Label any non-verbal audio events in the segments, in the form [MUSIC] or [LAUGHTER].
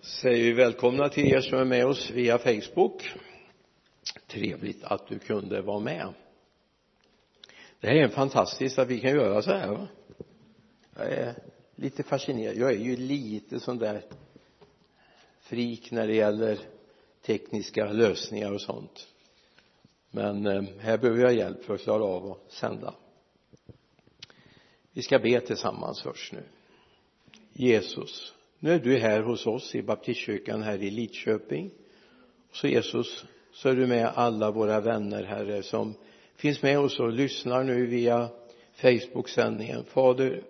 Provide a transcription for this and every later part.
säger vi välkomna till er som är med oss via Facebook. Trevligt att du kunde vara med. Det här är fantastiskt att vi kan göra så här va? Jag är lite fascinerad. Jag är ju lite sån där frik när det gäller tekniska lösningar och sånt. Men eh, här behöver jag hjälp för att klara av att sända. Vi ska be tillsammans först nu. Jesus nu är du här hos oss i baptistkyrkan här i Lidköping. Så Jesus så är du med alla våra vänner herre som finns med oss och lyssnar nu via Facebook-sändningen. Fader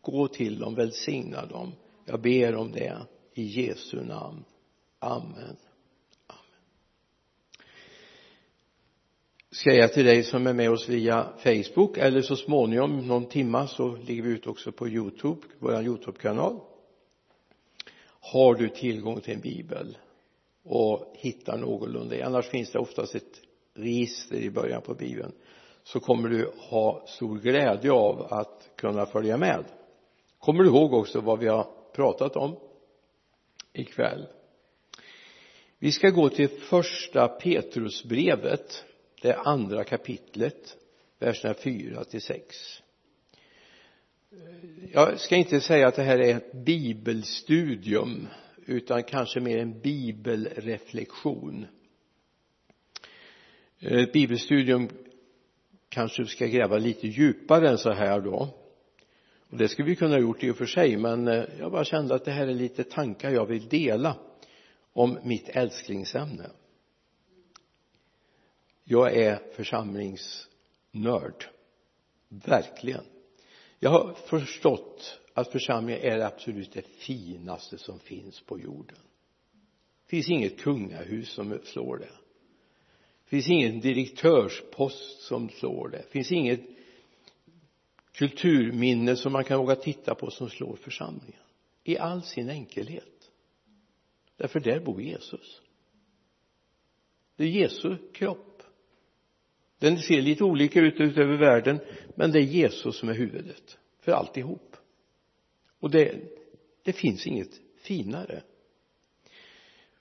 gå till dem välsigna dem. Jag ber om det i Jesu namn. Amen. Amen. Ska jag till dig som är med oss via Facebook eller så småningom någon timma så ligger vi ut också på Youtube vår Youtube-kanal har du tillgång till en bibel och hittar någorlunda annars finns det oftast ett register i början på bibeln så kommer du ha stor glädje av att kunna följa med. Kommer du ihåg också vad vi har pratat om ikväll? Vi ska gå till första Petrusbrevet det andra kapitlet verserna 4 till 6 jag ska inte säga att det här är ett bibelstudium utan kanske mer en bibelreflektion. Ett bibelstudium kanske ska gräva lite djupare än så här då. Och det skulle vi kunna ha gjort i och för sig men eh, jag bara kände att det här är lite tankar jag vill dela om mitt älsklingsämne. Jag är församlingsnörd. Verkligen jag har förstått att församlingen är absolut det finaste som finns på jorden. Det finns inget kungahus som slår det. Det finns ingen direktörspost som slår det. Det finns inget kulturminne som man kan våga titta på som slår församlingen. I all sin enkelhet. Därför där bor Jesus. Det är Jesu kropp den ser lite olika ut utöver världen men det är Jesus som är huvudet för alltihop. Och det, det finns inget finare.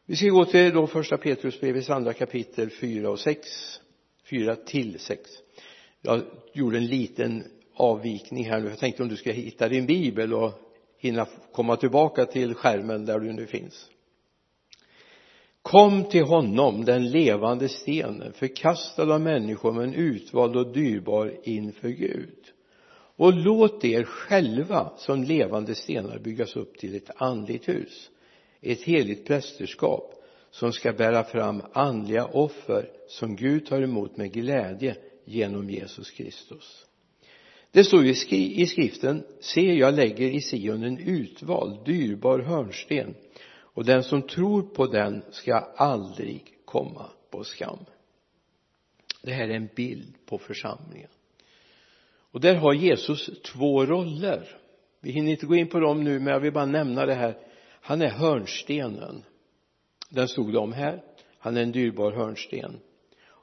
Vi ska gå till då första Petrusbrevets andra kapitel 4 och 6 4 till 6 jag gjorde en liten avvikning här nu. Jag tänkte om du ska hitta din bibel och hinna komma tillbaka till skärmen där du nu finns kom till honom den levande stenen förkastad av människor men utvald och dyrbar inför Gud. Och låt er själva som levande stenar byggas upp till ett andligt hus ett heligt prästerskap som ska bära fram andliga offer som Gud tar emot med glädje genom Jesus Kristus. Det står ju i skriften se jag lägger i Sion en utvald dyrbar hörnsten och den som tror på den ska aldrig komma på skam. Det här är en bild på församlingen. Och där har Jesus två roller. Vi hinner inte gå in på dem nu men jag vill bara nämna det här. Han är hörnstenen. Den stod det om här. Han är en dyrbar hörnsten.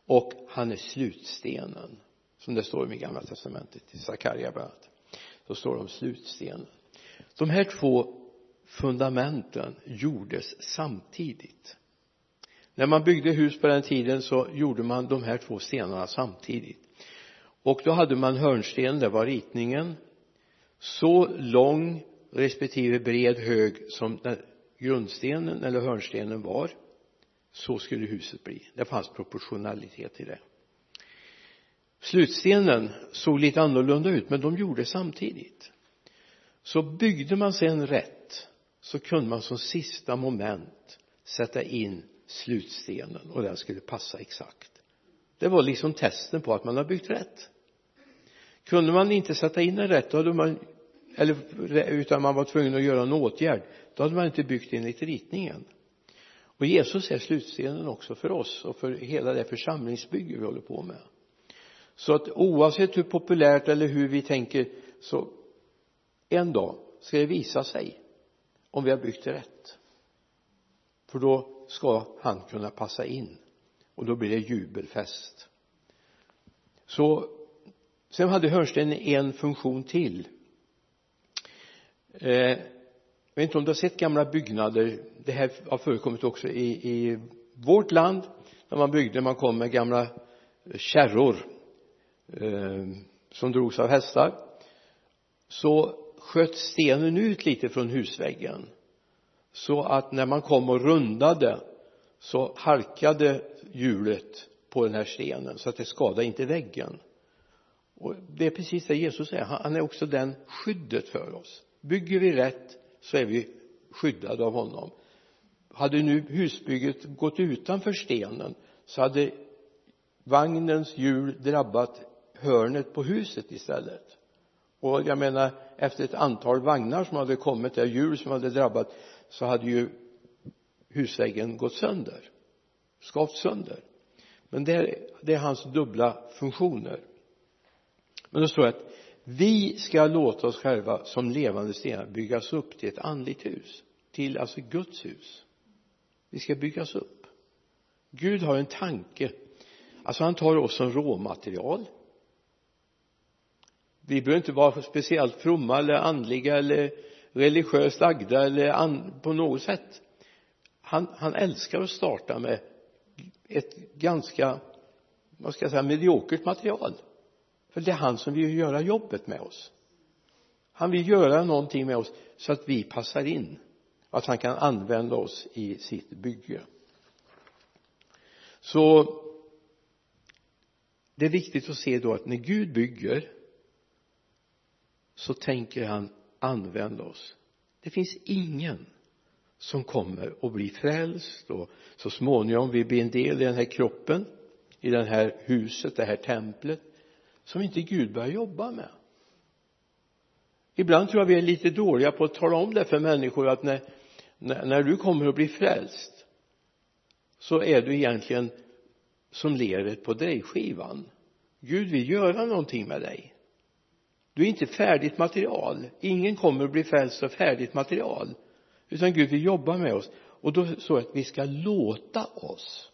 Och han är slutstenen som det står i gamla testamentet i Sakarja bland annat. Då står det om slutstenen. De här två fundamenten gjordes samtidigt. När man byggde hus på den tiden så gjorde man de här två stenarna samtidigt. Och då hade man hörnsten, det var ritningen så lång respektive bred hög som grundstenen eller hörnstenen var så skulle huset bli. Det fanns proportionalitet i det. Slutstenen såg lite annorlunda ut men de gjorde samtidigt. Så byggde man sen rätt så kunde man som sista moment sätta in slutstenen och den skulle passa exakt. Det var liksom testen på att man har byggt rätt. Kunde man inte sätta in den rätt då hade man eller utan man var tvungen att göra en åtgärd då hade man inte byggt enligt ritningen. Och Jesus är slutstenen också för oss och för hela det församlingsbygge vi håller på med. Så att oavsett hur populärt eller hur vi tänker så en dag ska det visa sig om vi har byggt rätt. För då ska han kunna passa in. Och då blir det jubelfest. Så sen hade hörnstenen en funktion till. Eh, jag vet inte om du har sett gamla byggnader. Det här har förekommit också i, i vårt land när man byggde man kom med gamla kärror eh, som drogs av hästar. Så sköt stenen ut lite från husväggen så att när man kom och rundade så halkade hjulet på den här stenen så att det skadade inte väggen. Och det är precis det Jesus är han är också den skyddet för oss. Bygger vi rätt så är vi skyddade av honom. Hade nu husbygget gått utanför stenen så hade vagnens hjul drabbat hörnet på huset istället och jag menar efter ett antal vagnar som hade kommit där hjul som hade drabbat så hade ju husväggen gått sönder skavt sönder. Men det är, det är hans dubbla funktioner. Men då står det att vi ska låta oss själva som levande stenar byggas upp till ett andligt hus till alltså Guds hus. Vi ska byggas upp. Gud har en tanke. Alltså han tar oss som råmaterial vi behöver inte vara speciellt fromma eller andliga eller religiöst lagda eller an, på något sätt. Han, han älskar att starta med ett ganska vad ska jag säga mediokert material. För det är han som vill göra jobbet med oss. Han vill göra någonting med oss så att vi passar in att han kan använda oss i sitt bygge. Så det är viktigt att se då att när Gud bygger så tänker han använda oss. Det finns ingen som kommer att bli frälst och så småningom vi blir en del i den här kroppen i det här huset, det här templet som inte Gud börjar jobba med. Ibland tror jag vi är lite dåliga på att tala om det för människor att när, när, när du kommer att bli frälst så är du egentligen som leret på drejskivan Gud vill göra någonting med dig du är inte färdigt material. Ingen kommer att bli frälst av färdigt material. Utan Gud vill jobba med oss. Och då så att vi ska låta oss.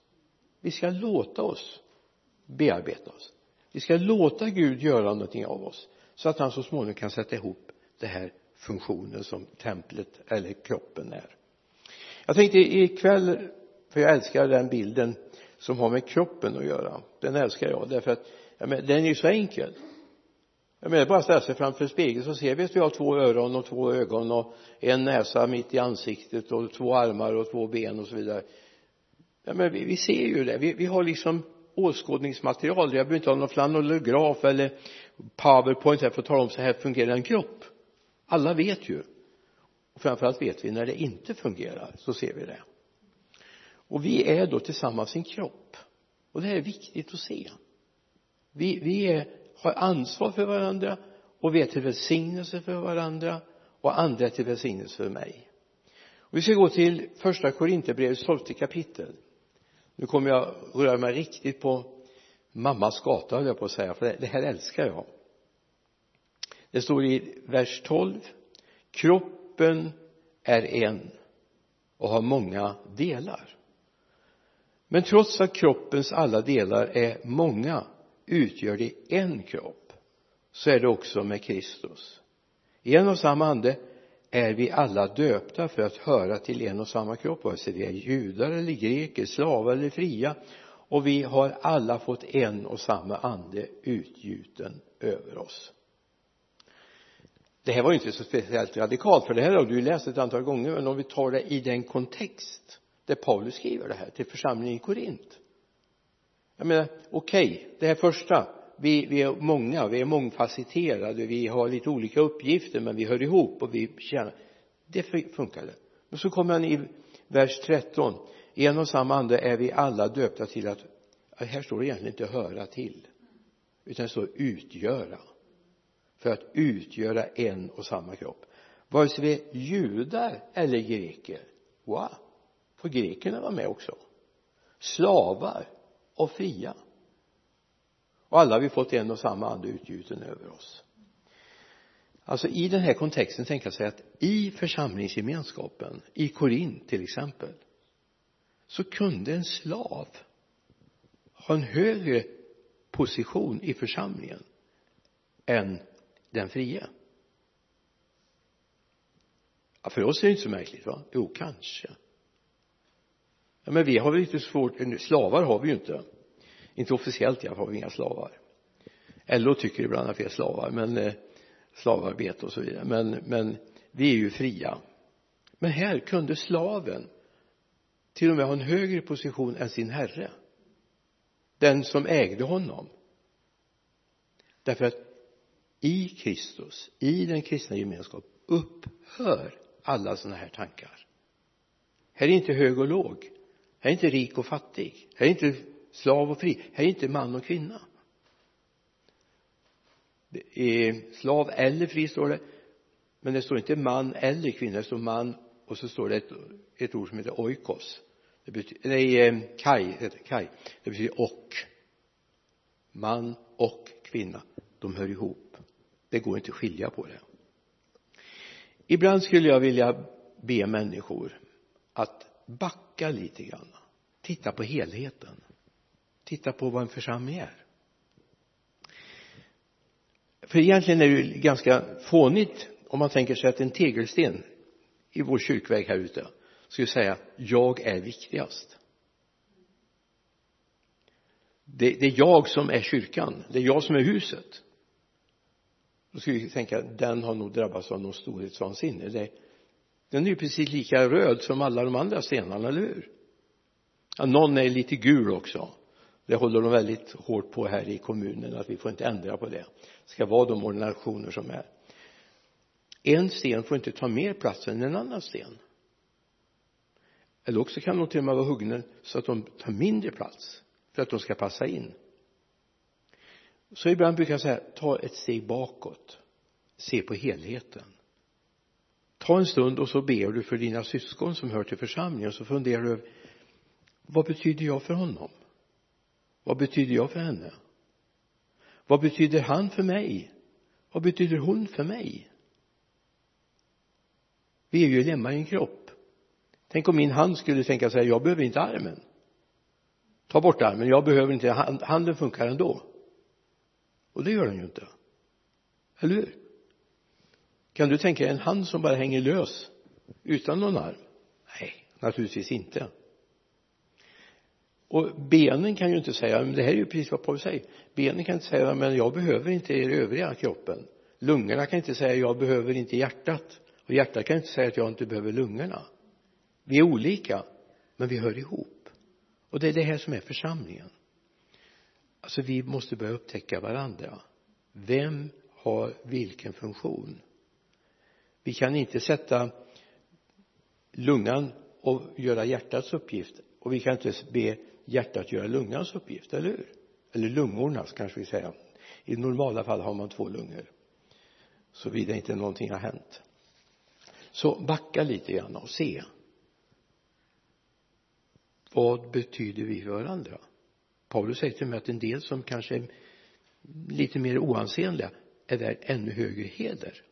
Vi ska låta oss bearbeta oss. Vi ska låta Gud göra någonting av oss. Så att han så småningom kan sätta ihop det här funktionen som templet eller kroppen är. Jag tänkte ikväll för jag älskar den bilden som har med kroppen att göra. Den älskar jag därför att ja, men, den är ju så enkel jag menar bara ställa sig framför spegeln så ser vi att vi har två öron och två ögon och en näsa mitt i ansiktet och två armar och två ben och så vidare. Ja, men vi, vi ser ju det. Vi, vi har liksom åskådningsmaterial. Jag behöver inte ha någon flanellograf eller powerpoint här för att tala om så här fungerar en kropp. Alla vet ju. Och framförallt vet vi när det inte fungerar så ser vi det. Och vi är då tillsammans en kropp. Och det här är viktigt att se. Vi, vi är, har ansvar för varandra och vi är till välsignelse för varandra och andra är till välsignelse för mig. Och vi ska gå till första Korinthierbrevets tolfte kapitel. Nu kommer jag röra mig riktigt på mammas gata höll jag på att säga för det här älskar jag. Det står i vers 12 kroppen är en och har många delar. Men trots att kroppens alla delar är många utgör de en kropp så är det också med Kristus. I en och samma ande är vi alla döpta för att höra till en och samma kropp vare sig vi är judar eller greker, slavar eller fria och vi har alla fått en och samma ande utgjuten över oss. Det här var ju inte så speciellt radikalt för det här har du ju läst ett antal gånger men om vi tar det i den kontext där Paulus skriver det här till församlingen i Korint jag menar okej okay, det här första vi, vi är många, vi är mångfacetterade, vi har lite olika uppgifter men vi hör ihop och vi tjänar. Det funkade. Men så kommer han i vers 13 i en och samma ande är vi alla döpta till att här står det egentligen inte höra till utan det står utgöra. För att utgöra en och samma kropp. Vare sig vi är judar eller greker. Wow! Får grekerna vara med också? Slavar? Och fria. Och alla har vi fått en och samma ande utgjuten över oss. Alltså i den här kontexten tänka sig att i församlingsgemenskapen i Korint till exempel så kunde en slav ha en högre position i församlingen än den frie. Ja, för oss är det inte så märkligt va? Jo kanske ja, men vi har väl lite svårt slavar har vi ju inte. Inte officiellt i alla fall har vi inga slavar. LO tycker ibland att vi är slavar men eh, slavarbete och så vidare. Men, men vi är ju fria. Men här kunde slaven till och med ha en högre position än sin herre. Den som ägde honom. Därför att i Kristus i den kristna gemenskapen upphör alla sådana här tankar. Här är inte hög och låg här är inte rik och fattig. Här är inte slav och fri. Här är inte man och kvinna. Det är slav eller fri står det. Men det står inte man eller kvinna det står man och så står det ett, ett ord som heter oikos. Det betyder, nej, eh, kai heter kai. Det betyder och. Man och kvinna. De hör ihop. Det går inte att skilja på det. Ibland skulle jag vilja be människor att backa lite grann. Titta på helheten. Titta på vad en församling är. För egentligen är det ju ganska fånigt om man tänker sig att en tegelsten i vår kyrkväg här ute skulle säga jag är viktigast. Det, det, är jag som är kyrkan. Det är jag som är huset. Då skulle vi tänka den har nog drabbats av någon storhetsvansinne. Det, den är ju precis lika röd som alla de andra stenarna, eller hur? Ja, någon är lite gul också. Det håller de väldigt hårt på här i kommunen att vi får inte ändra på det. Det ska vara de ordinationer som är. En sten får inte ta mer plats än en annan sten. Eller också kan de till och med vara huggna så att de tar mindre plats för att de ska passa in. Så ibland brukar jag säga ta ett steg bakåt. Se på helheten ta en stund och så ber du för dina syskon som hör till församlingen och så funderar du över vad betyder jag för honom? Vad betyder jag för henne? Vad betyder han för mig? Vad betyder hon för mig? Vi är ju lemmar i en kropp. Tänk om min hand skulle tänka så här, jag behöver inte armen. Ta bort armen jag behöver inte handen funkar ändå. Och det gör den ju inte. Eller hur? Kan du tänka dig en hand som bara hänger lös utan någon arm? Nej naturligtvis inte. Och benen kan ju inte säga men det här är ju precis vad Paul säger. Benen kan inte säga men jag behöver inte er övriga kroppen. Lungorna kan inte säga jag behöver inte hjärtat. Och hjärtat kan inte säga att jag inte behöver lungorna. Vi är olika men vi hör ihop. Och det är det här som är församlingen. Alltså vi måste börja upptäcka varandra. Vem har vilken funktion? Vi kan inte sätta lungan och göra hjärtats uppgift och vi kan inte be hjärtat göra lungans uppgift, eller hur? Eller lungornas kanske vi säger. I normala fall har man två lungor såvida inte någonting har hänt. Så backa lite grann och se. Vad betyder vi för varandra Paulus säger till mig att en del som kanske är lite mer oansenliga är värd ännu högre heder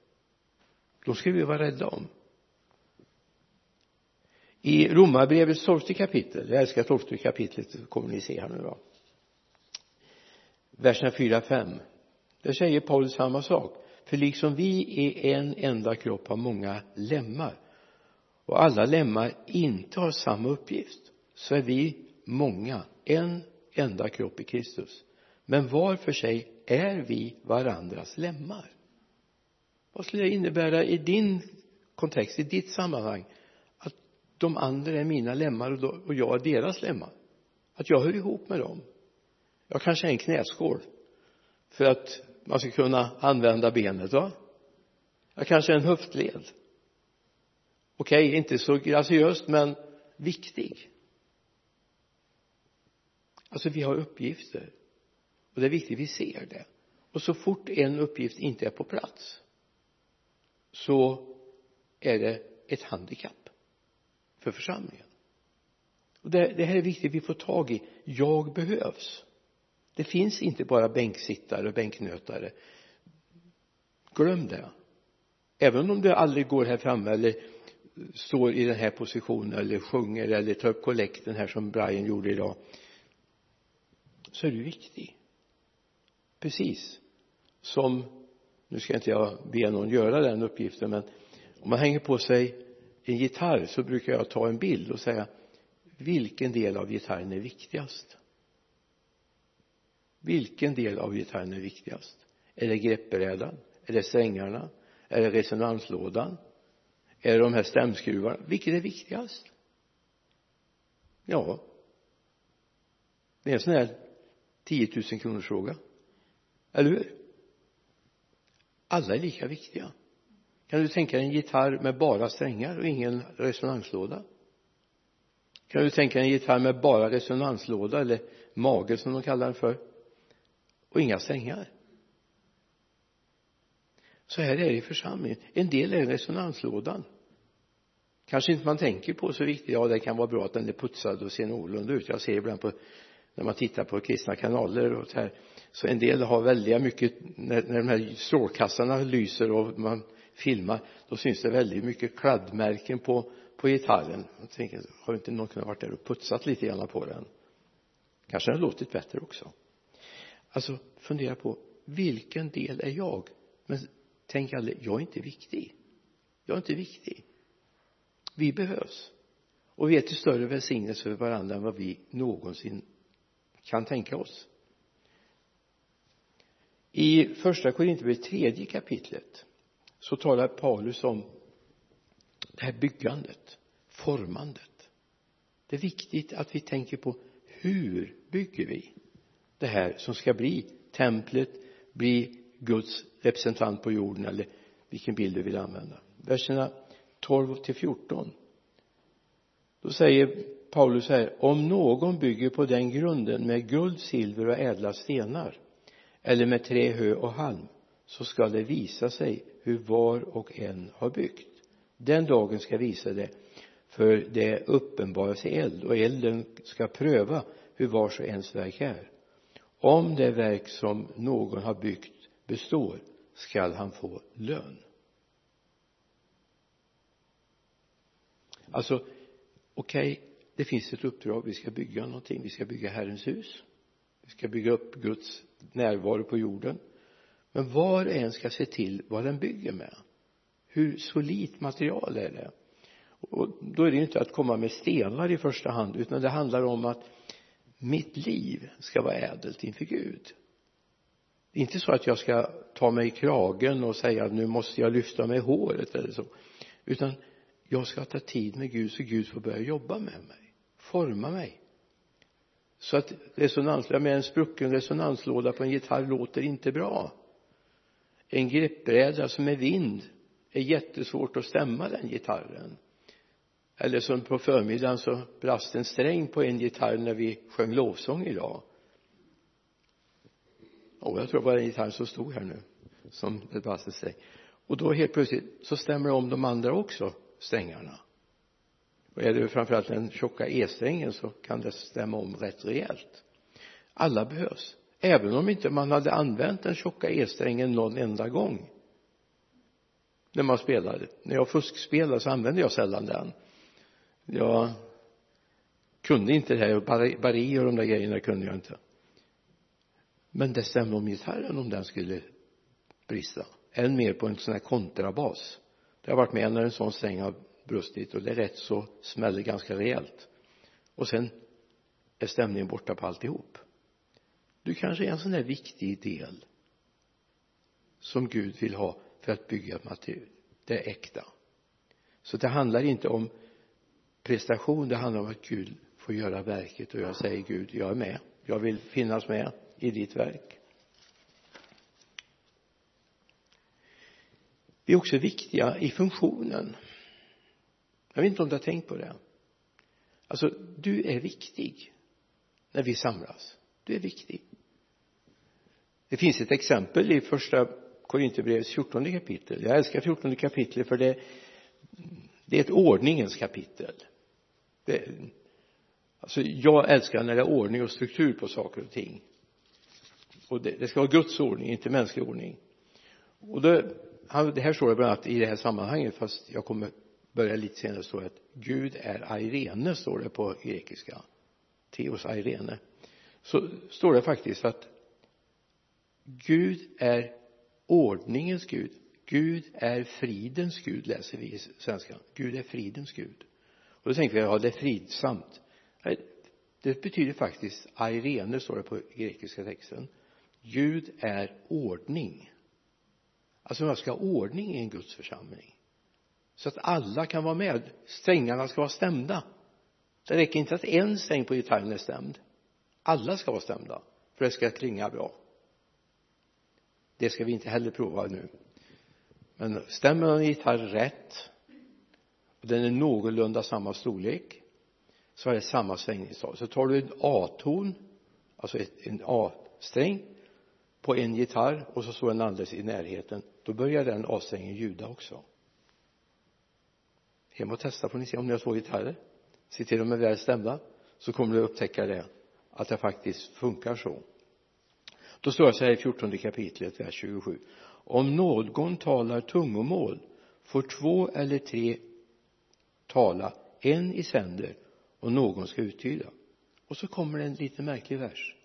de ska vi vara rädda om. I romarbrevets tolfte kapitel jag älskar tolfte kapitlet kommer ni se här nu då. Verserna 4 5 där säger Paulus samma sak. För liksom vi är en enda kropp har många lemmar och alla lemmar inte har samma uppgift så är vi många en enda kropp i Kristus. Men var för sig är vi varandras lemmar vad skulle det innebära i din kontext, i ditt sammanhang att de andra är mina lemmar och jag är deras lemmar att jag hör ihop med dem? Jag kanske är en knäskål för att man ska kunna använda benet va? Jag kanske är en höftled. Okej okay, inte så graciöst men viktig. Alltså vi har uppgifter. Och det är viktigt vi ser det. Och så fort en uppgift inte är på plats så är det ett handikapp för församlingen. Och det, det här är viktigt vi får tag i. Jag behövs. Det finns inte bara bänksittare och bänknötare. Glöm det. Även om du aldrig går här framme eller står i den här positionen eller sjunger eller tar upp kollekten här som Brian gjorde idag så är du viktig. Precis som nu ska inte jag be någon göra den uppgiften men om man hänger på sig en gitarr så brukar jag ta en bild och säga vilken del av gitarren är viktigast? Vilken del av gitarren är viktigast? Är det greppbrädan? Är det strängarna är det resonanslådan? Är det de här stämskruvarna? Vilket är viktigast? Ja det är en sån här 10 000 kronors fråga. Eller hur? Alla är lika viktiga. Kan du tänka dig en gitarr med bara strängar och ingen resonanslåda? Kan du tänka dig en gitarr med bara resonanslåda eller mage som de kallar den för och inga strängar? Så här är det i församlingen. En del är resonanslådan. Kanske inte man tänker på så viktigt. Ja det kan vara bra att den är putsad och ser någorlunda ut. Jag ser ibland på när man tittar på kristna kanaler och så här så en del har väldigt mycket när, när de här strålkastarna lyser och man filmar då syns det väldigt mycket kladdmärken på på gitarren. Jag tänker har inte någon kunnat varit där och putsat lite grann på den? Kanske den låtit bättre också. Alltså fundera på vilken del är jag? Men tänk aldrig jag är inte viktig. Jag är inte viktig. Vi behövs. Och vi är till större välsignelse för varandra än vad vi någonsin kan tänka oss i första Korinthierbrevet tredje kapitlet så talar Paulus om det här byggandet formandet. Det är viktigt att vi tänker på hur bygger vi det här som ska bli templet bli Guds representant på jorden eller vilken bild du vill använda. Verserna 12 till 14 då säger Paulus här om någon bygger på den grunden med guld, silver och ädla stenar eller med trä, hö och halm så ska det visa sig hur var och en har byggt. Den dagen ska visa det för det uppenbarar sig eld och elden ska pröva hur vars och ens verk är. Om det verk som någon har byggt består skall han få lön. Alltså okej okay, det finns ett uppdrag. Vi ska bygga någonting. Vi ska bygga Herrens hus. Vi ska bygga upp Guds närvaro på jorden. Men var och en ska se till vad den bygger med. Hur solitt material är det? Och då är det inte att komma med stenar i första hand utan det handlar om att mitt liv ska vara ädelt inför Gud. Det är inte så att jag ska ta mig i kragen och säga nu måste jag lyfta mig i håret eller så utan jag ska ta tid med Gud så Gud får börja jobba med mig forma mig så att resonanslåda med en sprucken resonanslåda på en gitarr låter inte bra. En greppbräda som är vind är jättesvårt att stämma den gitarren. Eller som på förmiddagen så brast en sträng på en gitarr när vi sjöng lovsång idag. Och jag tror det var den gitarren som stod här nu som det brast en sträng. Och då helt plötsligt så stämmer det om de andra också strängarna är det framförallt den tjocka e-strängen så kan det stämma om rätt rejält. Alla behövs. Även om inte man hade använt den tjocka e-strängen någon enda gång när man spelade. När jag fuskspelade så använde jag sällan den. Jag kunde inte det här bari och de där grejerna kunde jag inte. Men det stämde om gitarren om den skulle brista. Än mer på en sån här kontrabas. Det har varit med när en sån sträng har brustit och det är rätt så smäller ganska rejält. Och sen är stämningen borta på alltihop. Du kanske är en sån där viktig del som Gud vill ha för att bygga det äkta. Så det handlar inte om prestation det handlar om att Gud får göra verket och jag säger Gud jag är med. Jag vill finnas med i ditt verk. Vi är också viktiga i funktionen jag vet inte om du har tänkt på det. Alltså du är viktig när vi samlas. Du är viktig. Det finns ett exempel i första Korinthierbrevets fjortonde kapitel. Jag älskar fjortonde kapitlet för det det är ett ordningens kapitel. Det, alltså jag älskar när det är ordning och struktur på saker och ting. Och det, det ska vara Guds ordning, inte mänsklig ordning. Och då, det här står det bland annat i det här sammanhanget fast jag kommer börjar lite senare står det att Gud är Irene står det på grekiska. Theos Irene så står det faktiskt att Gud är ordningens Gud. Gud är fridens Gud läser vi i svenskan Gud är fridens Gud. Och då tänker vi ja det är fridsamt. Det betyder faktiskt airene står det på grekiska texten. Gud är ordning. Alltså man ska ha ordning i en Guds församling så att alla kan vara med. Strängarna ska vara stämda. Det räcker inte att en sträng på gitarren är stämd. Alla ska vara stämda för det ska klinga bra. Det ska vi inte heller prova nu. Men stämmer man en gitarr rätt och den är någorlunda samma storlek så är det samma svängningstal så tar du en A-ton alltså en A-sträng på en gitarr och så står den alldeles i närheten då börjar den A-strängen ljuda också hem och testa får ni se om ni har två gitarrer. Se till att de är väl stämda så kommer du upptäcka det att det faktiskt funkar så. Då står det så här i fjortonde kapitlet vers 27 om någon talar tungomål får två eller tre tala en i sänder och någon ska uttyda. Och så kommer det en lite märklig vers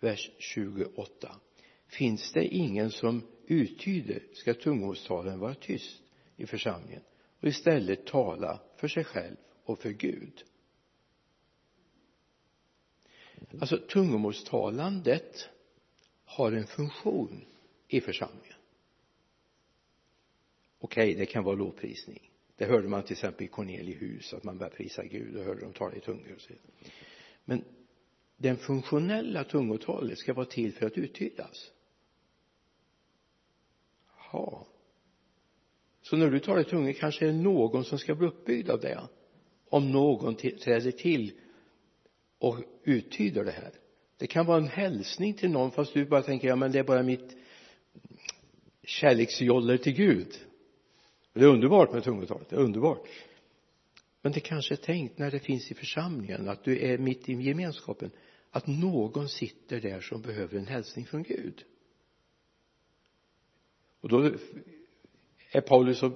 vers 28 finns det ingen som uttyder ska tungomålstalaren vara tyst i församlingen och istället tala för sig själv och för Gud. Alltså tungomålstalandet har en funktion i församlingen. Okej okay, det kan vara lovprisning. Det hörde man till exempel i Corneliehus att man började prisa Gud och hörde dem tala i tungor och så vidare. Men den funktionella tungotalet ska vara till för att uttydas. Ja så när du talar i tungor kanske det är någon som ska bli uppbyggd av det. Om någon träder till och uttyder det här. Det kan vara en hälsning till någon fast du bara tänker ja men det är bara mitt kärleksjoller till Gud. Det är underbart med tungotalet det är underbart. Men det kanske är tänkt när det finns i församlingen att du är mitt i gemenskapen att någon sitter där som behöver en hälsning från Gud. Och då är Paulus så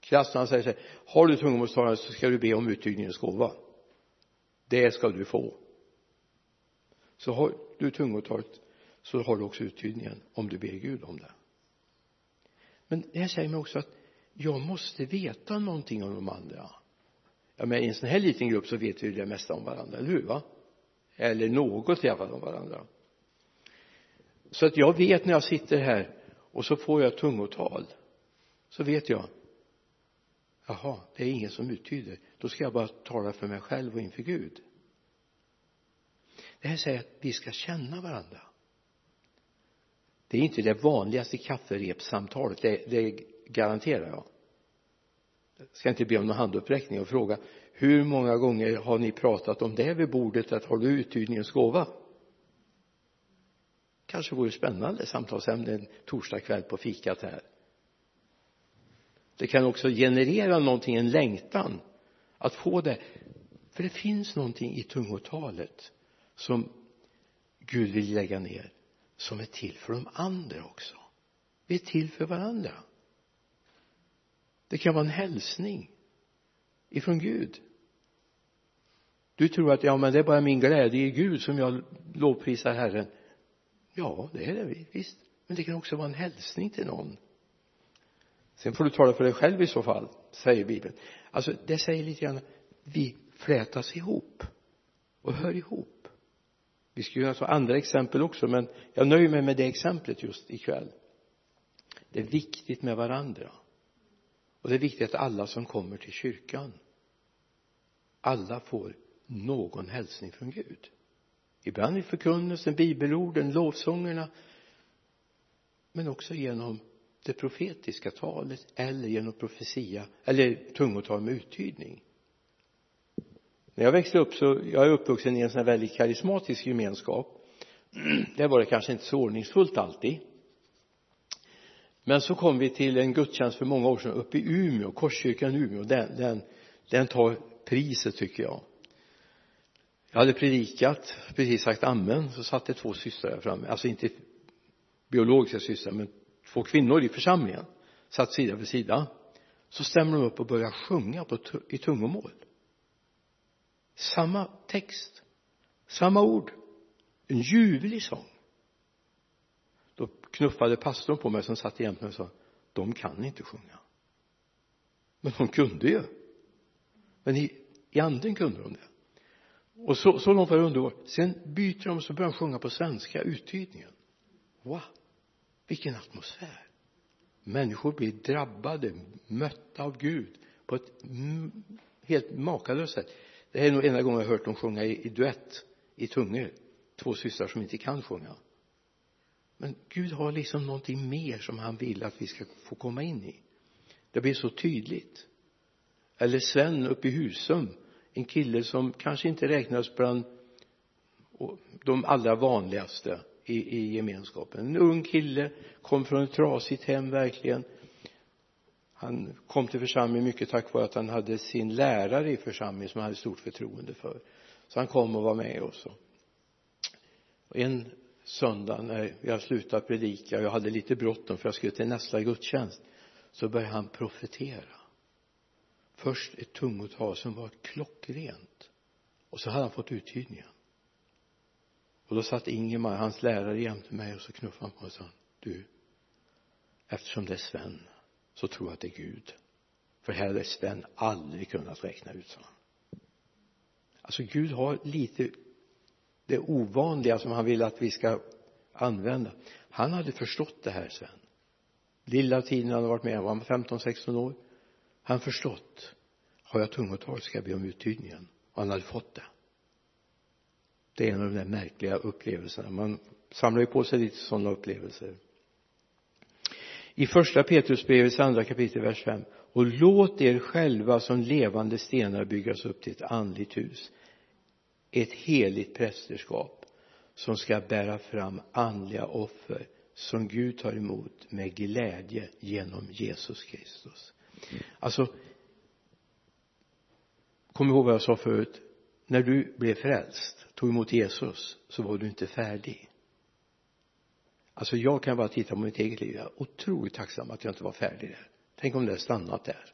krass han säger så här har du tungomålstalande så ska du be om uttydningens gåva det ska du få. Så har du tungotalet så har du också uttydningen om du ber Gud om det. Men det här säger mig också att jag måste veta någonting om de andra. Ja men i en sån här liten grupp så vet vi ju det mesta om varandra, eller hur va? Eller något i alla fall om varandra. Så att jag vet när jag sitter här och så får jag tungotal så vet jag. Jaha det är ingen som uttyder. Då ska jag bara tala för mig själv och inför Gud. Det här säger att vi ska känna varandra. Det är inte det vanligaste kafferepssamtalet det, det garanterar jag. Jag ska inte be om någon handuppräckning och fråga hur många gånger har ni pratat om det vid bordet att har du uttydningens gåva? Kanske vore spännande samtalsämne en torsdagkväll på fikat här det kan också generera någonting, en längtan att få det. För det finns någonting i tungotalet som Gud vill lägga ner som är till för de andra också. Vi är till för varandra. Det kan vara en hälsning ifrån Gud. Du tror att ja men det är bara min glädje i Gud som jag lovprisar Herren. Ja det är det visst. Men det kan också vara en hälsning till någon sen får du tala för dig själv i så fall säger bibeln. Alltså det säger lite grann vi flätas ihop och hör ihop. Vi skulle kunna ta andra exempel också men jag nöjer mig med det exemplet just ikväll. Det är viktigt med varandra. Och det är viktigt att alla som kommer till kyrkan alla får någon hälsning från Gud. Ibland i förkunnelsen, bibelorden, lovsångerna men också genom det profetiska talet eller genom profetia eller tungotal med uttydning. När jag växte upp så jag är uppvuxen i en sån här väldigt karismatisk gemenskap. [CLEARS THROAT] Där var det kanske inte så ordningsfullt alltid. Men så kom vi till en gudstjänst för många år sedan uppe i Umeå, Korskyrkan i Umeå. Den, den, den tar priset tycker jag. Jag hade predikat, precis sagt amen, så satt det två systrar där framme, alltså inte biologiska systrar men två kvinnor i församlingen satt sida vid sida. Så stämmer de upp och börjar sjunga på, i tungomål. Samma text samma ord en ljuvlig sång. Då knuffade pastorn på mig som satt jämte mig och sa de kan inte sjunga. Men de kunde ju. Men i, i anden kunde de det. Och så, så långt var det underbart. Sen byter de och så börjar de sjunga på svenska uttydningen. Wow vilken atmosfär. Människor blir drabbade mötta av Gud på ett helt makalöst sätt. Det här är nog enda gången jag har hört dem sjunga i, i duett i tungor. Två systrar som inte kan sjunga. Men Gud har liksom någonting mer som han vill att vi ska få komma in i. Det blir så tydligt. Eller Sven uppe i Husum en kille som kanske inte räknas bland de allra vanligaste i, i gemenskapen. En ung kille kom från ett trasigt hem verkligen. Han kom till församlingen mycket tack vare att han hade sin lärare i församlingen som han hade stort förtroende för. Så han kom och var med oss en söndag när jag har slutat predika och jag hade lite bråttom för jag skulle till nästa gudstjänst så började han profetera. Först ett tungotal som var klockrent. Och så hade han fått uttydningen och då satt Ingemar, hans lärare jämte mig och så knuffade han på mig och sa du eftersom det är Sven så tror jag att det är Gud. För här hade Sven aldrig kunnat räkna ut så alltså Gud har lite det ovanliga som han vill att vi ska använda. Han hade förstått det här Sven. Lilla tiden han har varit med han var 15-16 år. Han förstått. Har jag tungotal ska jag be om uttydningen och han hade fått det det är en av de där märkliga upplevelserna. Man samlar ju på sig lite sådana upplevelser. I första Petrusbrevets andra kapitel vers 5 och låt er själva som levande stenar byggas upp till ett andligt hus. Ett heligt prästerskap som ska bära fram andliga offer som Gud tar emot med glädje genom Jesus Kristus. Alltså kom ihåg vad jag sa förut när du blev frälst tog emot Jesus så var du inte färdig. Alltså jag kan bara titta på mitt eget liv. Jag är otroligt tacksam att jag inte var färdig där. Tänk om det hade stannat där.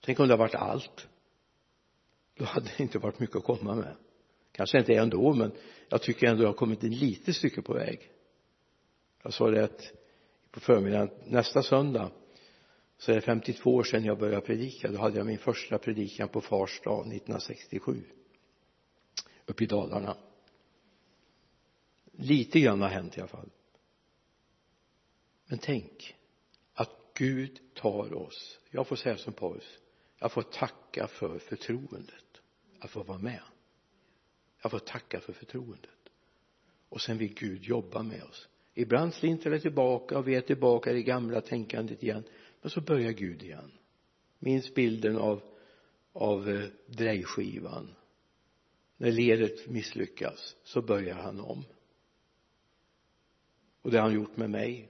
Tänk om det hade varit allt. Då hade det inte varit mycket att komma med. Kanske inte ändå men jag tycker ändå jag har kommit en litet stycke på väg. Jag sa det att på förmiddagen nästa söndag så är det 52 år sedan jag började predika. Då hade jag min första predikan på fars dag 1967 uppe i Dalarna. Lite grann har hänt i alla fall. Men tänk att Gud tar oss. Jag får säga som Paulus jag får tacka för förtroendet att få vara med. Jag får tacka för förtroendet. Och sen vill Gud jobba med oss. Ibland slinter det tillbaka och vi är tillbaka i det gamla tänkandet igen. Men så börjar Gud igen. Minns bilden av av eh, drejskivan när ledet misslyckas så börjar han om. Och det har han gjort med mig.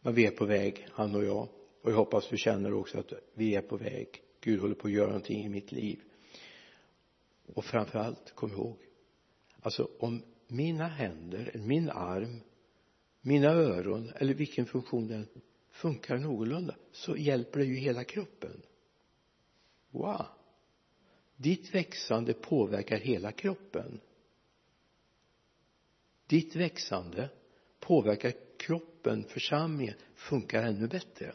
Men vi är på väg han och jag. Och jag hoppas du känner också att vi är på väg. Gud håller på att göra någonting i mitt liv. Och framför allt kom ihåg alltså om mina händer, min arm mina öron eller vilken funktion den funkar någorlunda så hjälper det ju hela kroppen. Wow! Ditt växande påverkar hela kroppen. Ditt växande påverkar kroppen, församlingen funkar ännu bättre.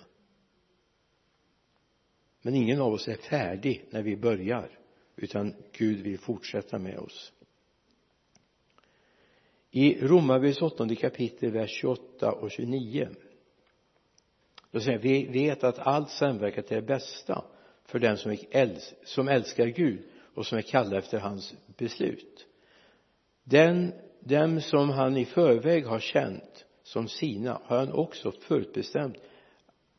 Men ingen av oss är färdig när vi börjar utan Gud vill fortsätta med oss. I Romarbrevets åttonde kapitel vers 28 och 29 då säger vi vet att allt samverkar till det bästa för den som, äls som älskar Gud och som är kallad efter hans beslut. Den dem som han i förväg har känt som sina har han också förutbestämt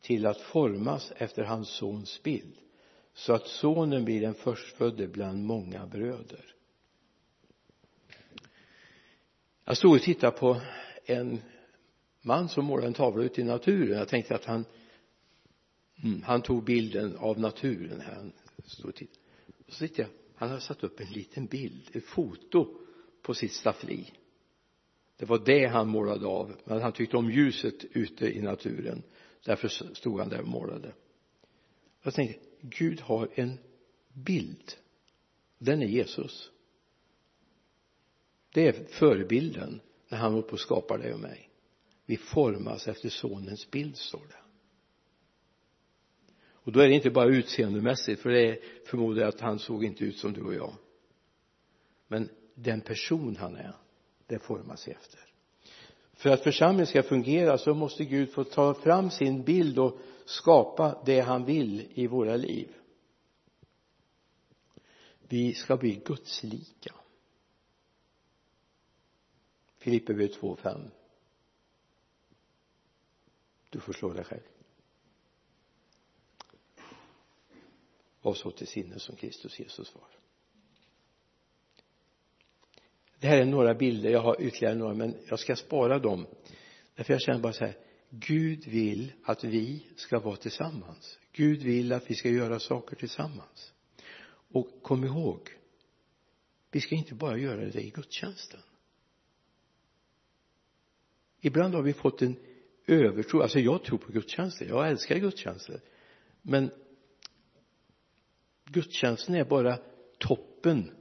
till att formas efter hans sons bild så att sonen blir den förstfödde bland många bröder. Jag stod och tittade på en man som målade en tavla ute i naturen. Jag tänkte att han mm, han tog bilden av naturen här han stod och tittade och så tittade jag han hade satt upp en liten bild ett foto på sitt staffli. Det var det han målade av men han tyckte om ljuset ute i naturen. Därför stod han där och målade. Jag tänkte Gud har en bild. Den är Jesus. Det är förebilden när han var på och skapar dig och mig. Vi formas efter sonens bild står det och då är det inte bara utseendemässigt för det förmodar jag att han såg inte ut som du och jag. Men den person han är det formas efter. För att församlingen ska fungera så måste Gud få ta fram sin bild och skapa det han vill i våra liv. Vi ska bli gudslika Filipperbrevet 2.5 du får slå dig själv. Var så till sinne som Kristus Jesus var. Det här är några bilder, jag har ytterligare några men jag ska spara dem. Därför jag känner bara så här Gud vill att vi ska vara tillsammans. Gud vill att vi ska göra saker tillsammans. Och kom ihåg vi ska inte bara göra det i gudstjänsten. Ibland har vi fått en övertro alltså jag tror på gudstjänster jag älskar gudstjänster. Men gudstjänsten är bara toppen.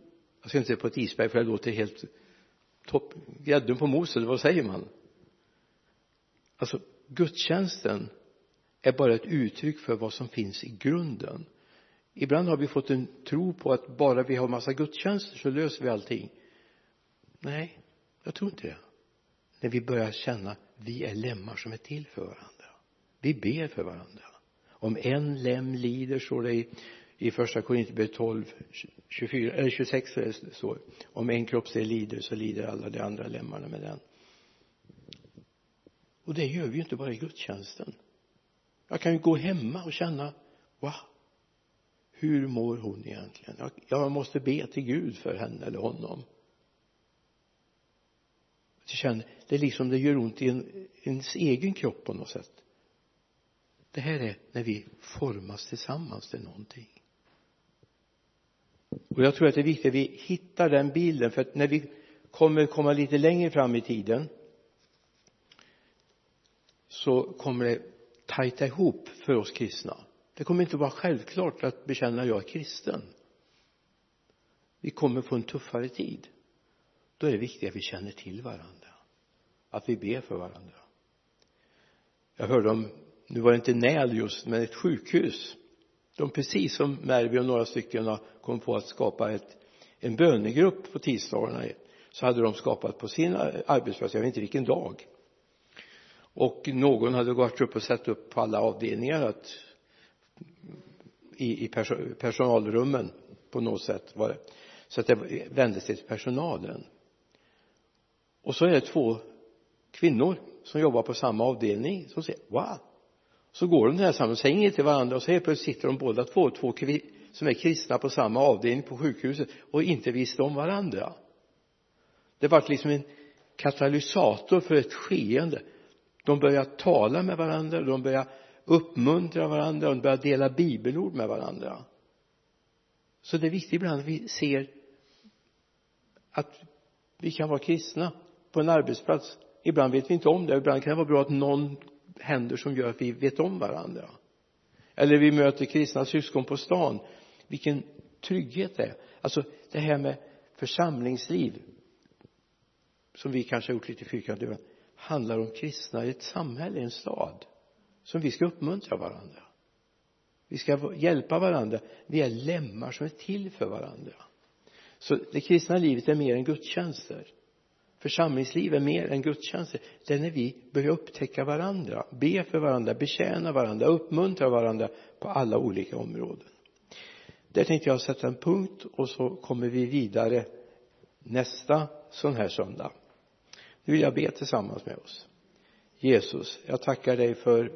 Jag ska inte säga på ett isberg för det låter helt topp, grädden på moset, vad säger man? Alltså gudstjänsten är bara ett uttryck för vad som finns i grunden. Ibland har vi fått en tro på att bara vi har massa gudstjänster så löser vi allting. Nej jag tror inte det. När vi börjar känna vi är lemmar som är till för varandra. Vi ber för varandra. Om en lem lider står det i i första Korinthierbrevet 12 24 eller 26 så det står om en kroppsdel lider så lider alla de andra lemmarna med den. Och det gör vi ju inte bara i gudstjänsten. Jag kan ju gå hemma och känna va? Hur mår hon egentligen? Jag, jag måste be till Gud för henne eller honom. Jag känner det är liksom det gör ont i en, ens egen kropp på något sätt. Det här är när vi formas tillsammans till någonting och jag tror att det är viktigt att vi hittar den bilden för att när vi kommer komma lite längre fram i tiden så kommer det tajta ihop för oss kristna. Det kommer inte vara självklart att bekänna jag är kristen. Vi kommer få en tuffare tid. Då är det viktigt att vi känner till varandra. Att vi ber för varandra. Jag hörde om nu var det inte NÄL just men ett sjukhus de precis som Mervi och några stycken har kommit på att skapa ett, en bönegrupp på tisdagarna så hade de skapat på sin arbetsplats, jag vet inte vilken dag. Och någon hade gått upp och satt upp på alla avdelningar att i, i personalrummen på något sätt var det. Så att det vände sig till personalen. Och så är det två kvinnor som jobbar på samma avdelning som säger wow så går de tillsammans samman och säger inget till varandra och så helt plötsligt sitter de båda två, två som är kristna på samma avdelning på sjukhuset och inte visste om varandra. Det var liksom en katalysator för ett skeende. De började tala med varandra de började uppmuntra varandra de började dela bibelord med varandra. Så det är viktigt ibland att vi ser att vi kan vara kristna på en arbetsplats. Ibland vet vi inte om det ibland kan det vara bra att någon händer som gör att vi vet om varandra. Eller vi möter kristna syskon på stan. Vilken trygghet det är. Alltså det här med församlingsliv som vi kanske har gjort lite fyrkantigt handlar om kristna i ett samhälle, i en stad som vi ska uppmuntra varandra. Vi ska hjälpa varandra. Vi är lemmar som är till för varandra. Så det kristna livet är mer än gudstjänster församlingsliv är mer än gudstjänster. Det är när vi. Börjar upptäcka varandra. Be för varandra. Betjäna varandra. Uppmuntra varandra på alla olika områden. Där tänkte jag sätta en punkt och så kommer vi vidare nästa sån här söndag. Nu vill jag be tillsammans med oss. Jesus jag tackar dig för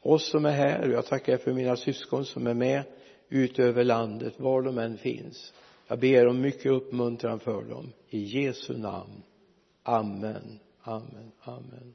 oss som är här och jag tackar dig för mina syskon som är med ut över landet var de än finns. Jag ber om mycket uppmuntran för dem. I Jesu namn. Amen, amen, amen.